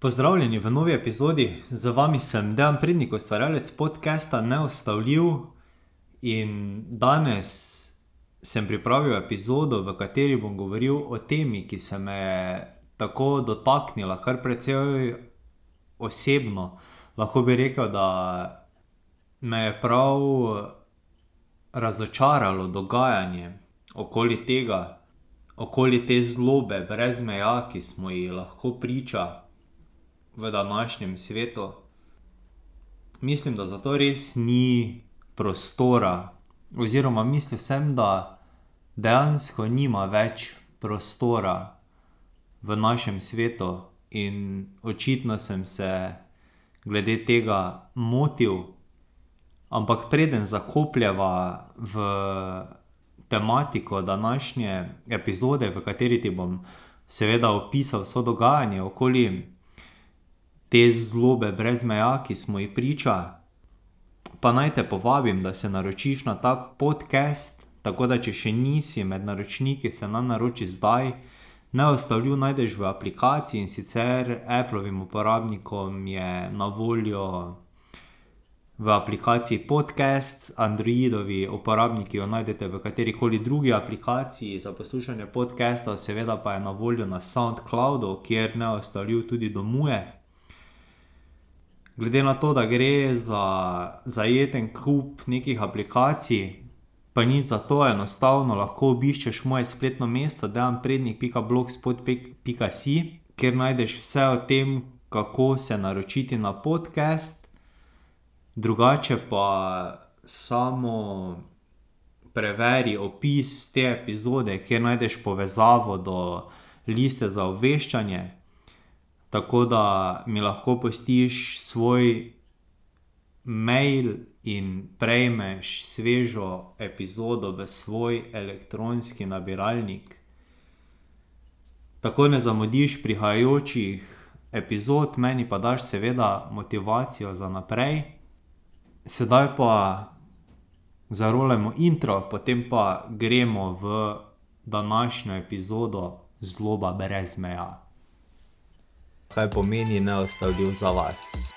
Pozdravljeni v novi epizodi, z vami sem Dejan Prednik, ustvarjalec podcasta Neustavljiv. In danes sem pripravil epizodo, v kateri bom govoril o temi, ki se me je tako dotaknila, kar precej osebno. Lahko bi rekel, da me je prav razočaralo dogajanje okoli tega, okoli te zlobe brez meja, ki smo ji lahko priča v današnjem svetu. Mislim, da za to res ni prostora, oziroma mislil sem, da dejansko nima več prostora v našem svetu. In očitno sem se glede tega motil. Ampak preden zakopljeva v tematiko današnje epizode, v kateri ti bom seveda opisal vse dogajanje okoli te zlobe brez meja, ki smo ji priča, pa naj te povabim, da se naročiš na ta podcast. Tako da če še nisi med naročniki, se nam naroči zdaj. Neustavljiv najdeš v aplikaciji, in sicer Applovim uporabnikom je na voljo v aplikaciji Podcast, Androidovi uporabniki jo najdete v katerikoli drugi aplikaciji za poslušanje podcastov, seveda pa je na voljo na Soundcloudu, kjer Neustavljiv tudi domuje. Glede na to, da gre za zajeten kup nekih aplikacij, pa nič zato, enostavno lahko obiščeš moje spletno mesto dejanprednik pika blogspot pika si, kjer najdeš vse o tem, kako se naročiti na podcast. Drugače pa samo preveri opis te epizode, kjer najdeš povezavo do liste za obveščanje. Tako da mi lahko pustiš svoj mail in prejmeš svežo epizodo v svoj elektronski nabiralnik. Tako ne zamudiš prihajajočih epizod, meni pa daš seveda motivacijo za naprej. Sedaj pa zarolajmo intro, potem pa gremo v današnjo epizodo Zloba brez meja. Kaj pomeni neustavljiv za vas?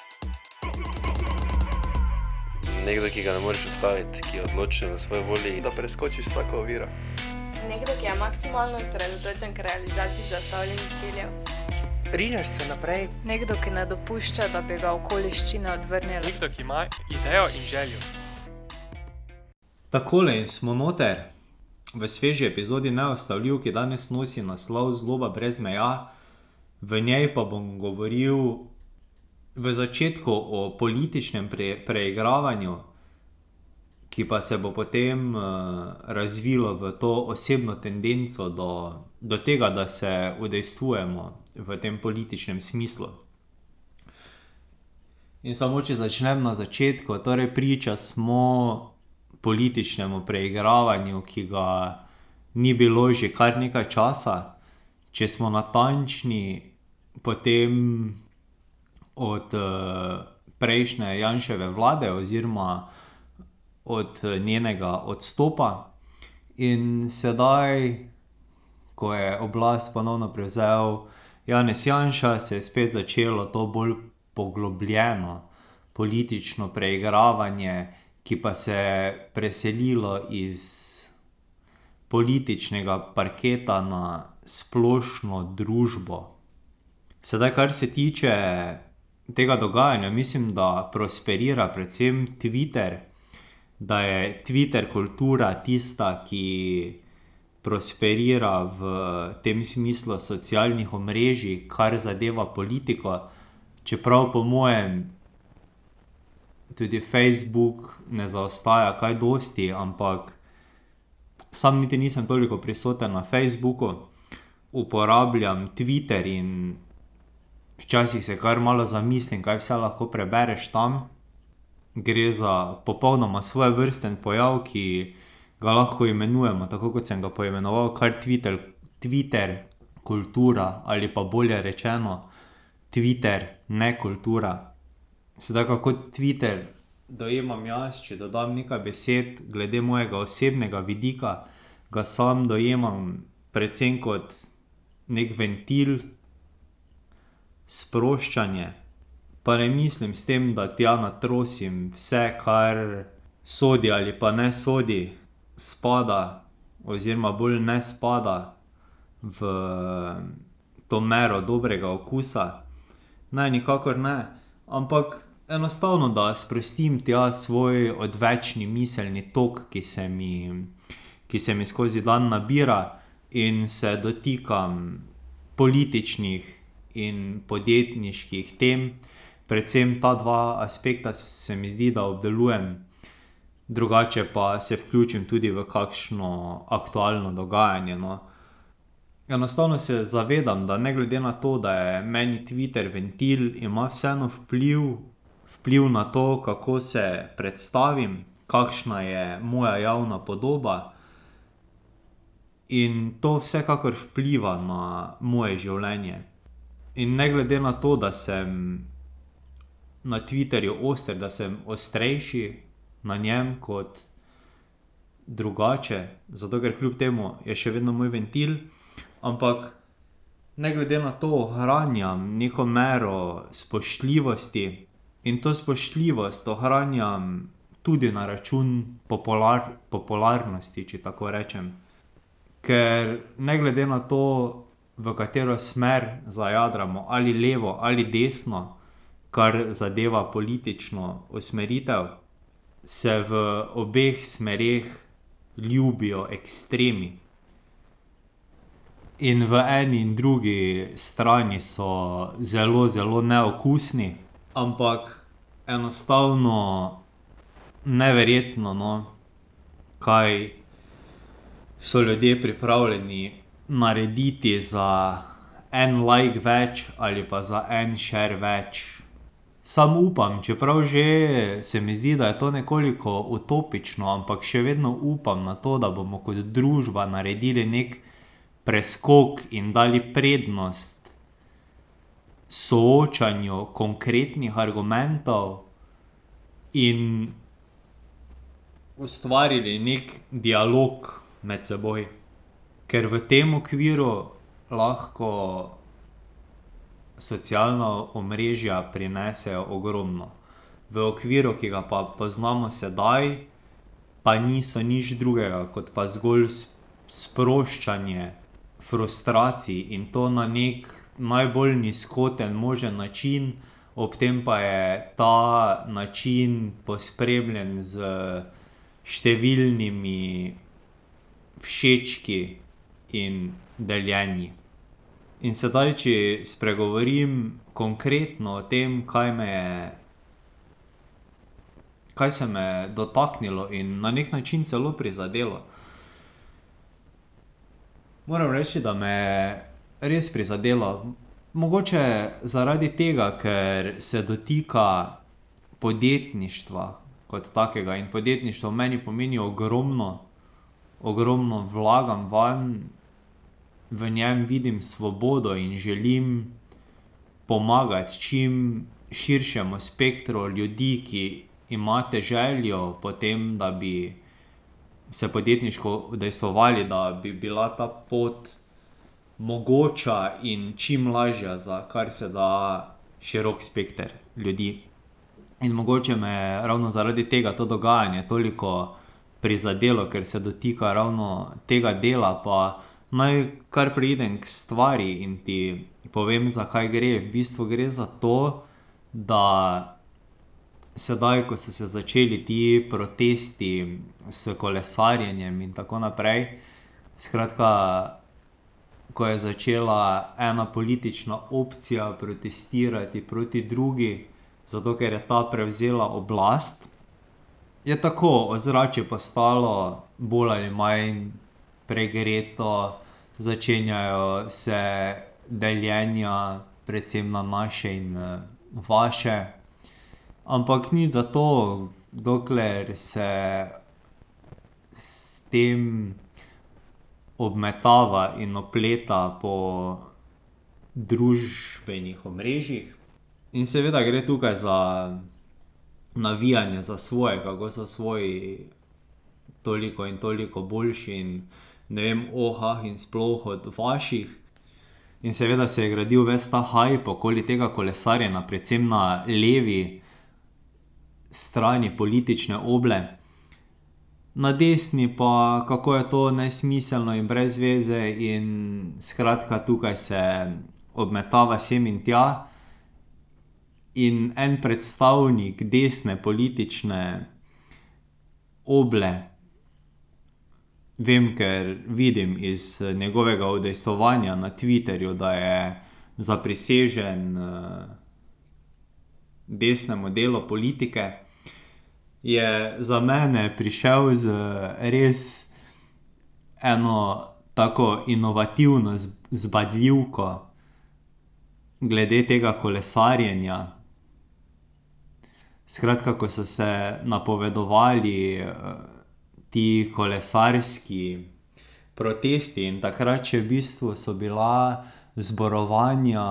Nekdo, ki ga ne moreš ustaviti, ki je odločen v svoji volji. da preskočiš vsako oviro. Nekdo, ki je maksimalno osredotočen k realizaciji zastavljenih ciljev. Rineš se naprej. Nekdo, ki ne dopušča, da bi ga okoliščine odvrnile. Nekdo, ki ima idejo in željo. Takole in smo noter v sveži epizodi Neustavljiv, ki danes nosi naslov Zloba brez meja. V njej pa bom govoril v začetku o političnem preigravanju, ki pa se bo potem, razvilo v to osebno tendenco do, do tega, da se udejstvujemo v tem političnem smislu. In samo, če začnem na začetku, torej priča smo političnemu preigravanju, ki ga ni bilo že kar nekaj časa. Če smo natančni, potem od, prejšnje Janševe vlade oziroma od njenega odstopa. In sedaj, ko je oblast ponovno prevzel Janez Janša, se je spet začelo to bolj poglobljeno politično preigravanje, ki pa se je preselilo iz političnega parketa na splošno družbo. Sedaj, kar se tiče tega dogajanja, mislim, da prosperira predvsem Twitter. Da je Twitter kultura tista, ki prosperira v tem smislu socialnih omrežij, kar zadeva politiko. Čeprav po mojem tudi Facebook ne zaostaja kaj dosti, ampak sam niti nisem toliko prisoten na Facebooku. Uporabljam Twitter in včasih se kar malo zamislim, kaj vse lahko prebereš tam. Gre za popolnoma svojevrsten pojav, ki ga lahko imenujemo, tako kot sem ga poimenoval, kar Twitter, Twitter kultura ali pa bolje rečeno Twitter nekultura. Sedaj, kako Twitter dojemam jaz, če dodam nekaj besed glede mojega osebnega vidika, ga sam dojemam predvsem kot neki ventil sproščanje. Pa ne mislim s tem, da tja natrosim vse, kar sodi ali pa ne sodi, spada oziroma bolj ne spada v to mero dobrega okusa. Ne, nikakor ne. Ampak enostavno, da sprostim tja svoj odvečni miselni tok, ki se mi, ki se mi skozi dan nabira, in se dotikam političnih in podjetniških tem. Predvsem ta dva aspekta se mi zdi, da obdelujem, drugače pa se vključim tudi v kakšno aktualno dogajanje, no. Enostavno se zavedam, da ne glede na to, da je meni Twitter ventil, ima vseeno vpliv, vpliv na to, kako se predstavim, kakšna je moja javna podoba. In to vsekakor vpliva na moje življenje. In ne glede na to, da sem na Twitterju oster, da sem ostrejši na njem kot drugače, zato ker kljub temu je še vedno moj ventil, ampak ne glede na to ohranjam neko mero spoštljivosti. In to spoštljivost ohranjam tudi na račun popularnosti, če tako rečem. Ker ne glede na to, v katero smer zajadramo, ali levo ali desno, kar zadeva politično usmeritev, se v obeh smereh ljubijo ekstremi. In v eni in drugi strani so zelo, zelo neokusni, ampak enostavno neverjetno, no, kaj so ljudje pripravljeni narediti za en like več ali pa za en share več. Samo upam, čeprav že se mi zdi, da je to nekoliko utopično, ampak še vedno upam na to, da bomo kot družba naredili neki preskok in dali prednost soočanju konkretnih argumentov in ustvarili neki dialog med seboj. Ker v tem okviru lahko socialna omrežja prinesejo ogromno. V okviru, ki ga pa poznamo sedaj, pa niso nič drugega kot pa zgolj sproščanje frustracij in to na neki najbolj nizkoten možen način, ob tem pa je ta način pospremljen s številnimi všečki in deljenji. In sedaj, če spregovorim konkretno o tem, kaj me je, kaj se me je dotaknilo in na neki način celo prizadelo. Moram reči, da me je res prizadelo. Mogoče zaradi tega, ker se dotika podjetništva kot takega in podjetništvo meni pomeni ogromno. Ogromno vlagam vanj, v njem vidim svobodo in želim pomagati čim širšemu spektru ljudi, ki imate željo po tem, da bi se podjetniško udejstvovali, da bi bila ta pot mogoča in čim lažja za kar se da širok spekter ljudi. In mogoče me je ravno zaradi tega to dogajanje toliko prizadelo, ker se dotika ravno tega dela, pa naj kar preidem k stvari in ti povem, za kaj gre. V bistvu gre za to, da sedaj, ko so se začeli ti protesti s kolesarjenjem in tako naprej, skratka, ko je začela ena politična opcija protestirati proti drugi, zato ker je ta prevzela oblast, je tako ozračje postalo bolj ali manj pregreto, začenjajo se deljenja, predvsem na naše in vaše. Ampak nič zato, dokler se s tem obmetava in opleta po družbenih omrežjih. In seveda gre tukaj za navijanje za svoje, kako so svoji toliko in toliko boljši in ne vem oh in sploh od vaših. In seveda se je gradil ves ta hype okoli tega kolesarjenja, predvsem na levi strani politične oble. Na desni pa, kako je to nesmiselno in brez veze in skratka, tukaj se obmetava sem in tja. In en predstavnik desne politične oble, vem, ker vidim iz njegovega udejstvovanja na Twitterju, da je zaprisežen desnemu delu politike, je za mene prišel z res eno tako inovativno zbadljivko glede tega kolesarjenja. Skratka, ko so se napovedovali ti kolesarski protesti in takrat še v bistvu so bila zborovanja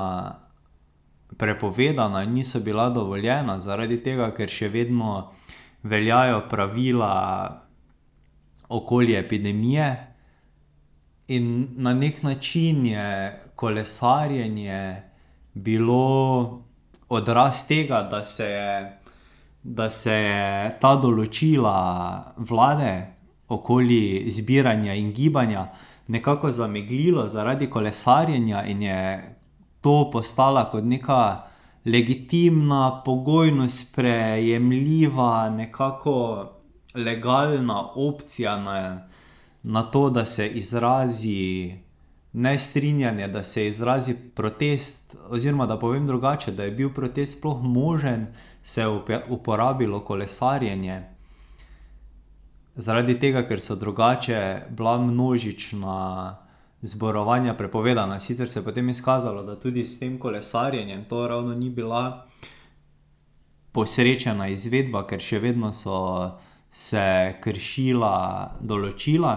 prepovedana niso bila dovoljena, zaradi tega, ker še vedno veljajo pravila okoli epidemije. In na neki način je kolesarjenje bilo odraz tega, da se je, da se je ta določila vlade okoli zbiranja in gibanja nekako zameglilo zaradi kolesarjenja in je to postala kot neka legitimna, pogojno sprejemljiva, nekako legalna opcija na, na to, da se izrazi nestrinjanje, da se izrazi protest, oziroma da povem drugače, da je bil protest sploh možen, se je uporabilo kolesarjenje. Zaradi tega, ker so drugače bila množična zborovanja prepovedana, sicer se je potem izkazalo, da tudi s tem kolesarjenjem to ravno ni bila posrečena izvedba, ker še vedno so se kršila določila.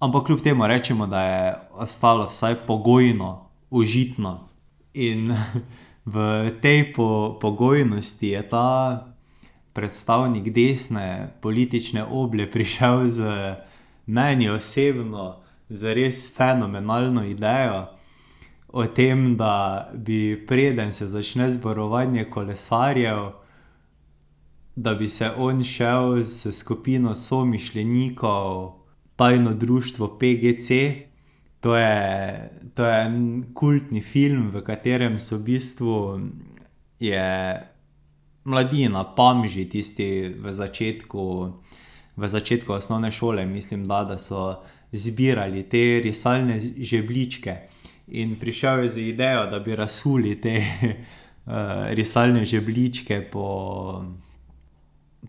Ampak kljub temu recimo, da je ostalo vsaj pogojno užitno. In v tej pogojnosti je ta predstavnik desne politične oble prišel z meni osebno zares fenomenalno idejo o tem, da bi, preden se začne zborovanje kolesarjev, da bi se on šel s skupino somišljenikov tajno društvo PGC. To je, to je en kultni film, v katerem so v bistvu, mladina, Pamži, tisti v začetku, v začetku osnovne šole, mislim, da, da so zbirali te risalne žebljičke. In prišel je z idejo, da bi razsuli te risalne žebljičke po,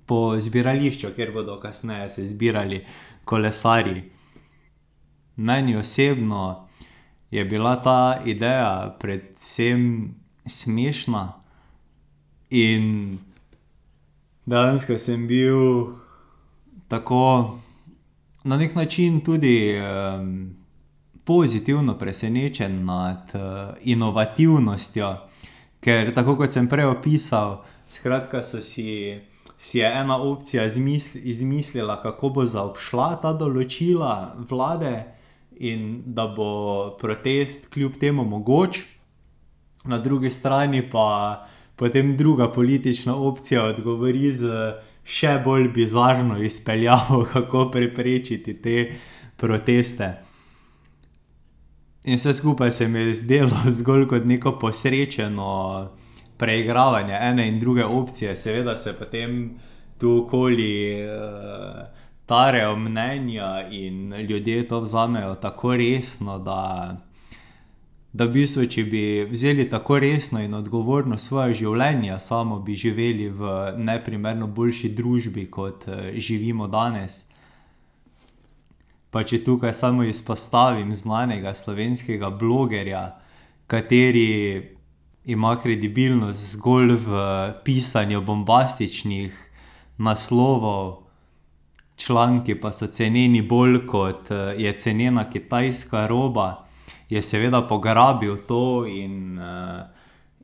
po zbirališču, kjer bodo kasneje se zbirali kolesarji. Meni osebno je bila ta ideja predvsem smešna in dejansko sem bil tako na neki način tudi pozitivno presenečen nad inovativnostjo. Ker tako, kot sem prej opisal, skratka, so si, si je ena opcija izmislila, kako bo zaobšla ta določila vlade in da bo protest kljub temu mogoč. Na drugi strani pa potem druga politična opcija odgovori s še bolj bizarno izpeljavo, kako preprečiti te proteste. In vse skupaj se mi je zdelo zgolj kot neko posrečeno preigravanje ene in druge opcije, seveda se potem tu okoli tarejo mnenja in ljudje to vzamejo tako resno, da, da v bistvu, če bi vzeli tako resno in odgovorno svoja življenja, samo bi živeli v neprimerno boljši družbi, kot živimo danes. Pa če tukaj samo izpostavim znanega slovenskega blogerja, kateri ima kredibilnost zgolj v pisanju bombastičnih naslovov, članki pa so ceneni bolj, kot je cenena kitajska roba, je seveda pograbil to in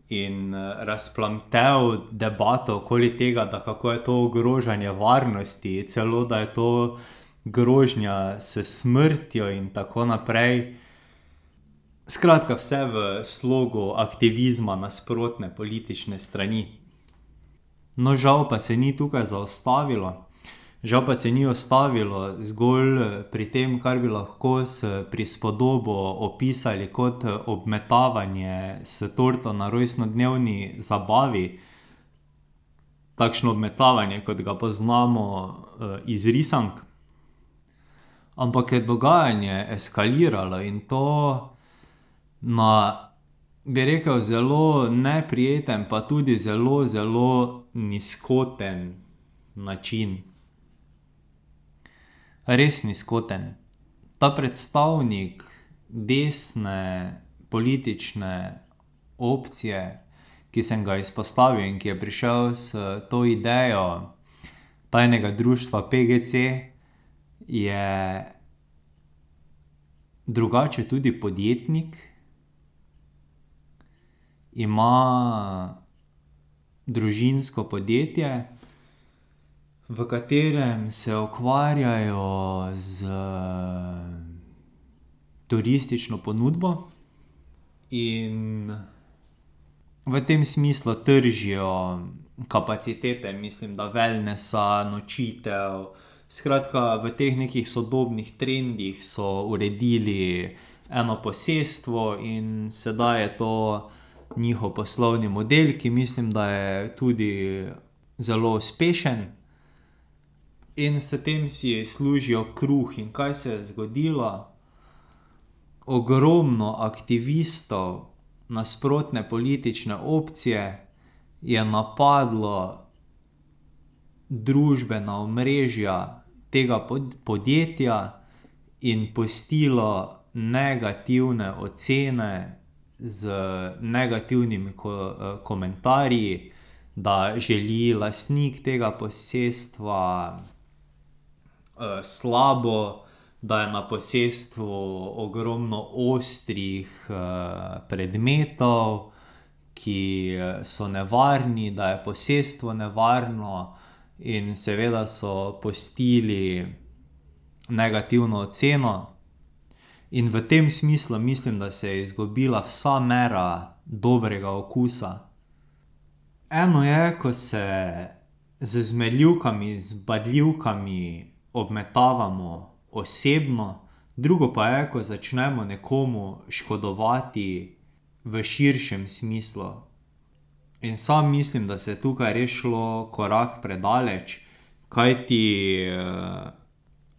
in razplamtel debato okoli tega, da kako je to ogrožanje varnosti, celo da je to grožnja s smrtjo in tako naprej. Skratka, vse v slogu aktivizma nasprotne politične strani. No, žal pa se ni tukaj zaustavilo. Žal pa se ni ustavilo zgolj pri tem, kar bi lahko s prispodobo opisali kot obmetavanje s torto na rojstnodnevni zabavi. Takšno obmetavanje, kot ga poznamo, iz risank. Ampak je dogajanje eskaliralo in to na, bi rekel, zelo neprijeten pa tudi zelo, zelo nizkoten način. Res nizkoten. Ta predstavnik desne politične opcije, ki sem ga izpostavil in ki je prišel s to idejo tajnega društva PGC, je drugače tudi podjetnik. Ima družinsko podjetje, v katerem se ukvarjajo s turistično ponudbo. In v tem smislu tržijo kapacitete, mislim, da wellnessa, nočitev, skratka, v teh nekih sodobnih trendih so uredili eno posestvo in sedaj je to njihov poslovni model, ki mislim, da je tudi zelo uspešen. In s tem si služijo kruh. In kaj se je zgodilo? Ogromno aktivistov nasprotne politične opcije je napadlo družbena omrežja tega podjetja in pustilo negativne ocene z negativnimi komentarji, da želi lastnik tega posestva, slabo, da je na posestvu ogromno ostrih, predmetov, ki, so nevarni, da je posestvo nevarno, in seveda so pustili negativno oceno. In v tem smislu mislim, da se je izgubila vsa mera dobrega okusa. Eno je, ko se z zmerljivkami, z zbadljivkami obmetavamo osebno, drugo pa je, ko začnemo nekomu škodovati v širšem smislu. In sam mislim, da se je tukaj res šlo korak predaleč, kajti,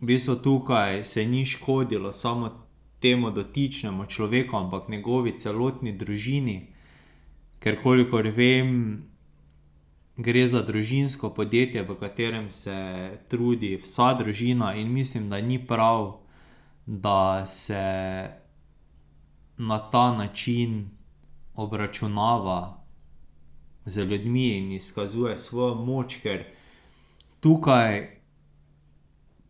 v bistvu tukaj se ni škodilo samo temu dotičnemu človeku, ampak njegovi celotni družini. Ker kolikor vem, gre za družinsko podjetje, v katerem se trudi vsa družina, in mislim, da ni prav, da se na ta način obračunava z ljudmi in izkazuje svojo moč, ker tukaj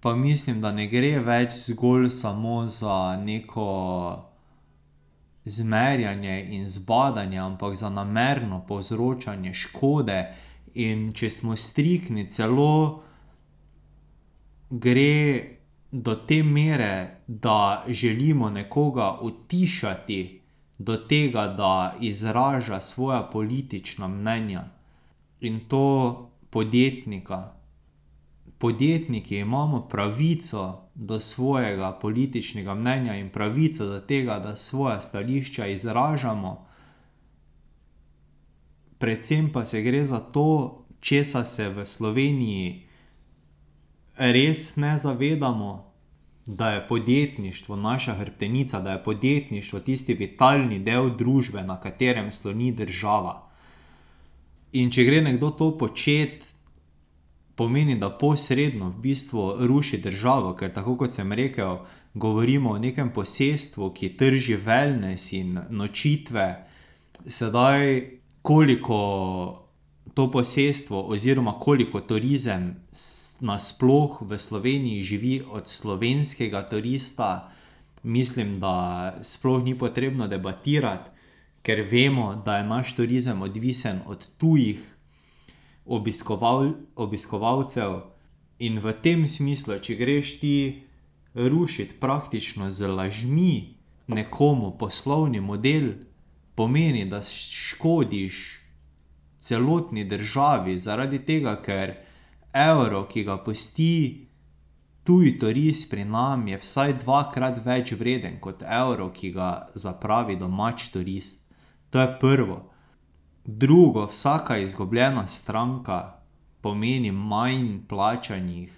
pa mislim, da ne gre več zgolj samo za neko zmerjanje in zbadanje, ampak za namerno povzročanje škode. In če smo striktni, celo gre do te mere, da želimo nekoga utišati do tega, da izraža svoja politična mnenja. In to podjetnika. Podjetniki imamo pravico do svojega političnega mnenja in pravico do tega, da svoja stališča izražamo. Predvsem pa se gre za to, česa se v Sloveniji res ne zavedamo, da je podjetništvo naša hrbtenica, da je podjetništvo tisti vitalni del družbe, na katerem sloni država. In če gre nekdo to počet, pomeni, da posredno v bistvu ruši državo, ker tako, kot sem rekel, govorimo o nekem posestvu, ki trži wellness in nočitve. Sedaj, koliko to posestvo oziroma koliko turizem nasploh v Sloveniji živi od slovenskega turista, mislim, da sploh ni potrebno debatirati, ker vemo, da je naš turizem odvisen od tujih obiskovalcev. In v tem smislu, če greš ti rušit praktično z lažmi nekomu poslovni model, pomeni, da škodiš celotni državi, zaradi tega, ker evro, ki ga pusti tuj turist pri nas, je vsaj dvakrat več vreden kot evro, ki ga zapravi domač turist. To je prvo. Drugo, vsaka izgubljena stranka pomeni manj plačanih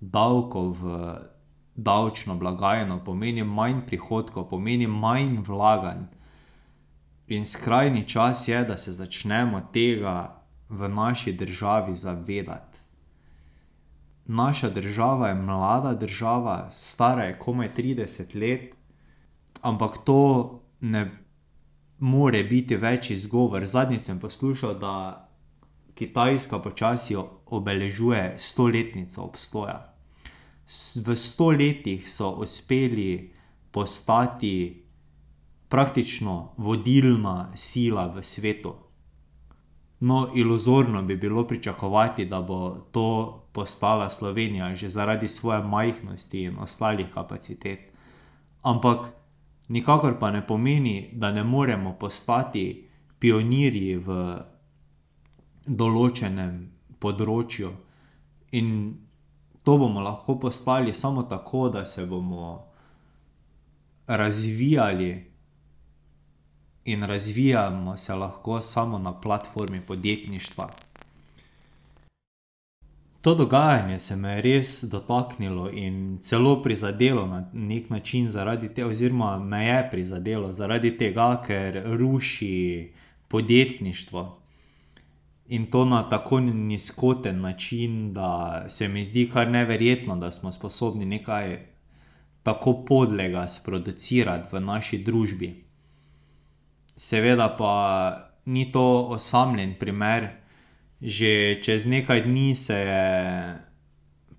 davkov v davčno blagajno, pomeni manj prihodkov, pomeni manj vlaganj. In skrajni čas je, da se začnemo tega v naši državi zavedati. Naša država je mlada država, stara je komaj trideset let, ampak to ne more biti več izgovor, zadnjič sem poslušal, da Kitajska počasi obeležuje stoletnico obstoja. v sto letih so uspeli postati praktično vodilna sila v svetu. No, iluzorno bi bilo pričakovati, da bo to postala Slovenija že zaradi svoje majhnosti in ostalih kapacitet. Ampak nikakor pa ne pomeni, da ne moremo postati pionirji v določenem področju. In to bomo lahko postali samo tako, da se bomo razvijali in razvijamo se lahko samo na platformi podjetništva. To dogajanje se me je res dotaknilo in celo prizadelo na neki način zaradi oziroma me je prizadelo zaradi tega, ker ruši podjetništvo. In to na tako nizkoten način, da se mi zdi kar neverjetno, da smo sposobni nekaj tako podlega sproducirati v naši družbi. Seveda pa ni to osamljen primer, že čez nekaj dni se je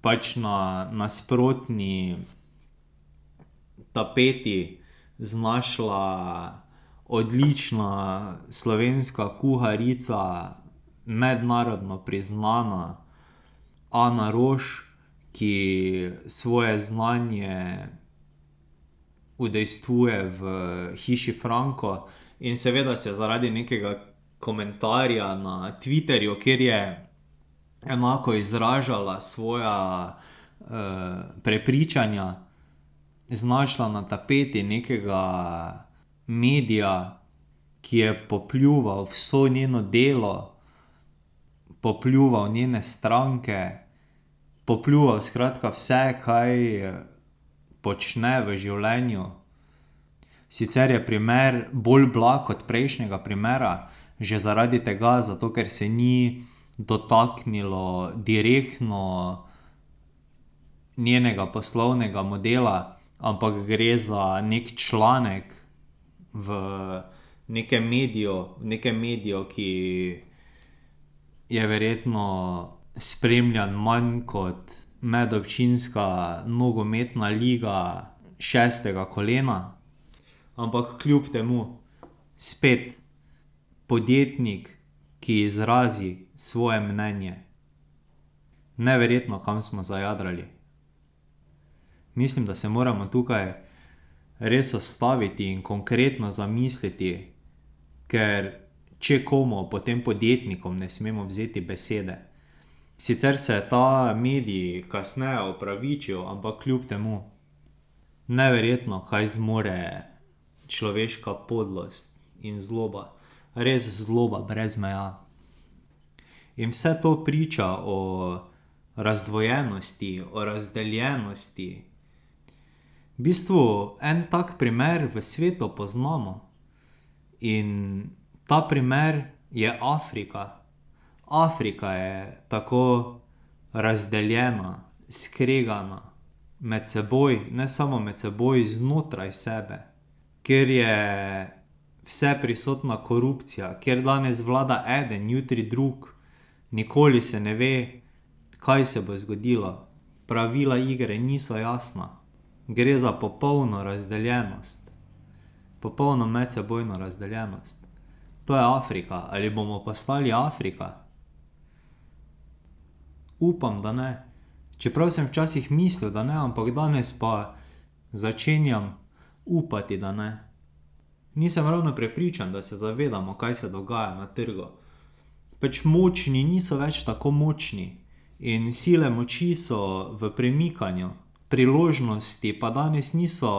pač na nasprotni tapeti znašla odlična slovenska kuharica, mednarodno priznana Ana Roš, ki svoje znanje udejstvuje v Hiši Franko, in seveda se zaradi nekega komentarja na Twitterju, kjer je enako izražala svoja, prepričanja, znašla na tapeti nekega medija, ki je popljuval vse njeno delo, popljuval njene stranke, popljuval skratka vse, kaj počne v življenju. Sicer je primer bolj blag od prejšnjega primera že zaradi tega, zato ker se ni dotaknilo direktno njenega poslovnega modela, ampak gre za neki članek v nekem mediju, nekem mediju, ki je verjetno spremljan manj kot medobčinska nogometna liga šestega kolena. Ampak kljub temu spet podjetnik, ki izrazi svoje mnenje. Neverjetno, kam smo zajadrali. Mislim, da se moramo tukaj res ustaviti in konkretno zamisliti, ker če komu, potem podjetnikom ne smemo vzeti besede. Sicer se je ta medij kasneje opravičil, ampak kljub temu. Neverjetno, kaj zmore človeška podlost in zloba. Res zloba brez meja. In vse to priča o razdvojenosti, o razdeljenosti. V bistvu en tak primer v svetu poznamo. In ta primer je Afrika. Afrika je tako razdeljena, skregana med seboj, ne samo med seboj, znotraj sebe. Kjer je vseprisotna korupcija, kjer danes vlada eden, jutri drug. Nikoli se ne ve, kaj se bo zgodilo. Pravila igre niso jasna. Gre za popolno razdeljenost. Popolno medsebojno razdeljenost. To je Afrika. Ali bomo postali Afrika? Upam, da ne. Čeprav sem včasih mislil, da ne, ampak danes pa začenjam upati, da ne. Nisem ravno prepričan, da se zavedamo, kaj se dogaja na trgu. Pač močni niso več tako močni in sile moči so v premikanju, priložnosti pa danes niso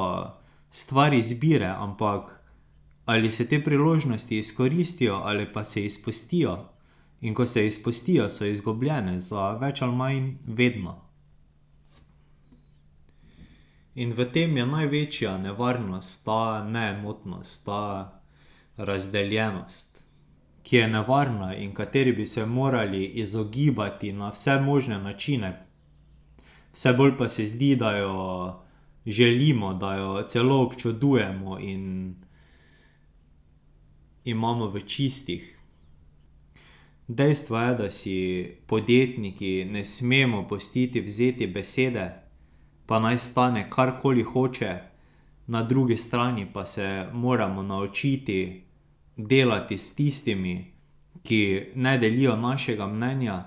stvar izbire, ampak ali se te priložnosti izkoristijo ali pa se izpustijo. In ko se izpustijo, so izgubljene za več ali manj vedno. In v tem je največja nevarnost ta neenotnost, ta razdeljenost, ki je nevarna in kateri bi se morali izogibati na vse možne načine. Vse bolj pa se zdi, da jo želimo, da jo celo občudujemo in imamo v čistih. Dejstvo je, da si podjetniki ne smemo pustiti vzeti besede, pa naj stane, karkoli hoče, na drugi strani pa se moramo naučiti delati s tistimi, ki ne delijo našega mnenja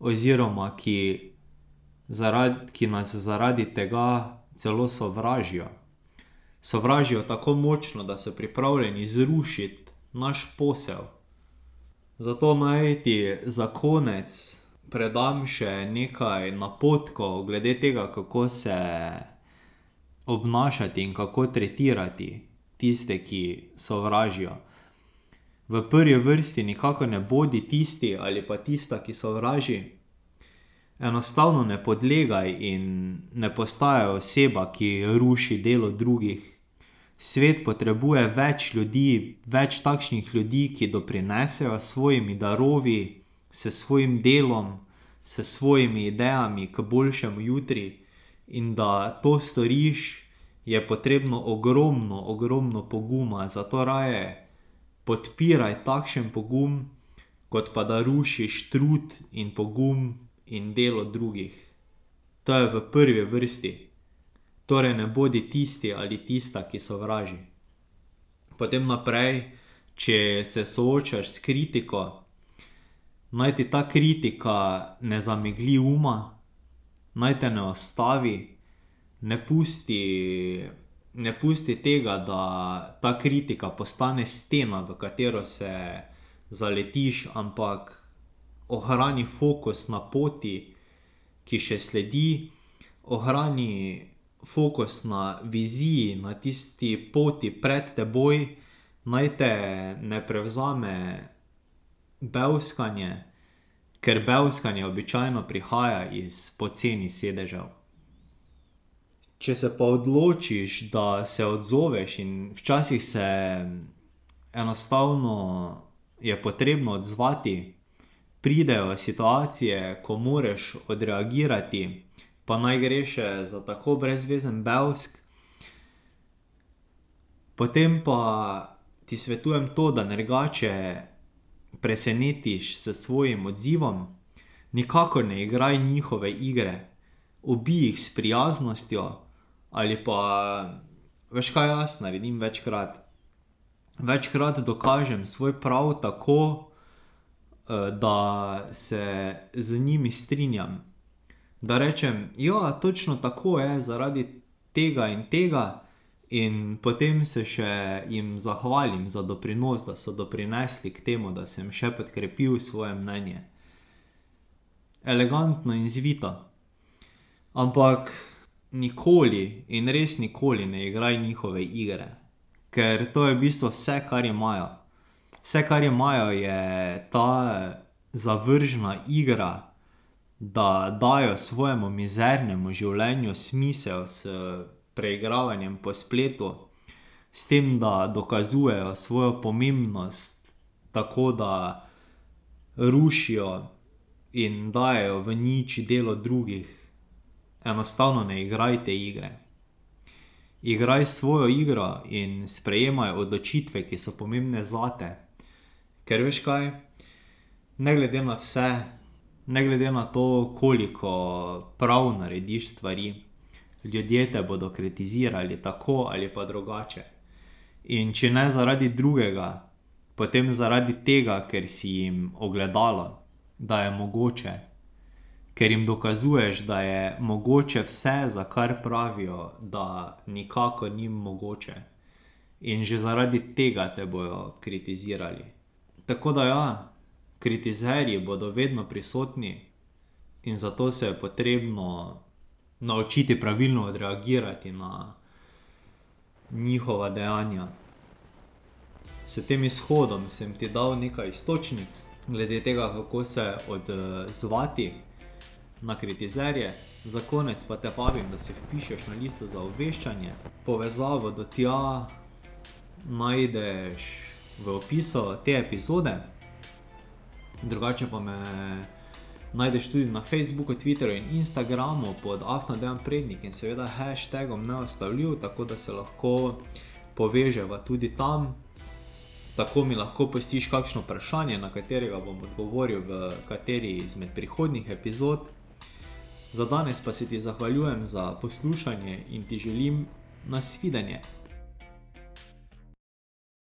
oziroma ki ki nas zaradi tega celo sovražijo. Sovražijo tako močno, da so pripravljeni zrušiti naš posel. Zato naj ti za konec predam še nekaj napotkov glede tega, kako se obnašati in kako tretirati tiste, ki sovražijo. V prvi vrsti nikakor ne bodi tisti ali pa tista, ki sovraži. Enostavno ne podlegaj in ne postajaj oseba, ki ruši delo drugih. Svet potrebuje več ljudi, več takšnih ljudi, ki doprinesejo s svojimi darovi, s svojim delom, s svojimi idejami k boljšemu jutri. In da to storiš, je potrebno ogromno, ogromno poguma, zato raje podpiraj takšen pogum, kot pa da rušiš trud in pogum in delo drugih. To je v prvi vrsti. Torej ne bodi tisti ali tista, ki sovraži. Potem naprej, če se soočaš s kritiko, naj ti ta kritika ne zamegli uma, naj te ne ustavi, ne pusti, ne pusti tega, da ta kritika postane stena, v katero se zaletiš, ampak ohrani fokus na poti, ki še sledi, ohrani fokus na viziji, na tisti poti pred teboj. Naj te ne prevzame bevskanje, ker bevskanje običajno prihaja iz poceni sedežev. Če se pa odločiš, da se odzoveš, in včasih se enostavno je potrebno odzvati, pridejo situacije, ko moraš odreagirati, pa naj gre še za tako brezvezen bevsk, potem pa ti svetujem to, da nergače presenetiš s svojim odzivom. Nikakor ne igraj njihove igre. Ubij jih s prijaznostjo ali pa, veš, kaj jaz naredim večkrat? Večkrat dokažem svoj prav tako, da se z njimi strinjam. Da rečem: "Ja, točno tako je, zaradi tega in tega." In potem se še jim zahvalim za doprinos, da so doprinesli k temu, da sem še podkrepil svoje mnenje. Elegantno in zvito. Ampak nikoli in res nikoli ne igraj njihove igre. Ker to je v bistvu vse, kar imajo. Vse, kar imajo, je ta zavržna igra, da dajo svojemu mizernemu življenju smisel s preigravanjem po spletu. S tem, da dokazujejo svojo pomembnost, tako da rušijo in dajejo v nič delo drugih. Enostavno ne igraj te igre. Igraj svojo igro in sprejemaj odločitve, ki so pomembne zate. Ker veš kaj? Ne glede na vse, ne glede na to, koliko prav narediš stvari, ljudje te bodo kritizirali tako ali pa drugače. In če ne zaradi drugega, potem zaradi tega, ker si jim ogledalo, da je mogoče. ker jim dokazuješ, da je mogoče vse, za kar pravijo, da nikakor ni mogoče. In že zaradi tega te bojo kritizirali. Tako da ja, kritizerji bodo vedno prisotni in zato se je potrebno naučiti pravilno odreagirati na njihova dejanja. S tem izhodom sem ti dal nekaj iztočnic glede tega, kako se odzvati na kritizerje, za konec pa te vabim, da si vpišeš na listo za obveščanje. Povezavo do tja najdeš v opisu te epizode. Drugače pa me najdeš tudi na Facebooku, Twitterju in Instagramu pod afna Dejan Prednik in seveda hashtagom neustavljiv, tako da se lahko poveževa tudi tam. Tako mi lahko pustiš kakšno vprašanje, na katerega bom odgovoril v kateri izmed prihodnjih epizod. Za danes pa se ti zahvaljujem za poslušanje in ti želim nasvidenje.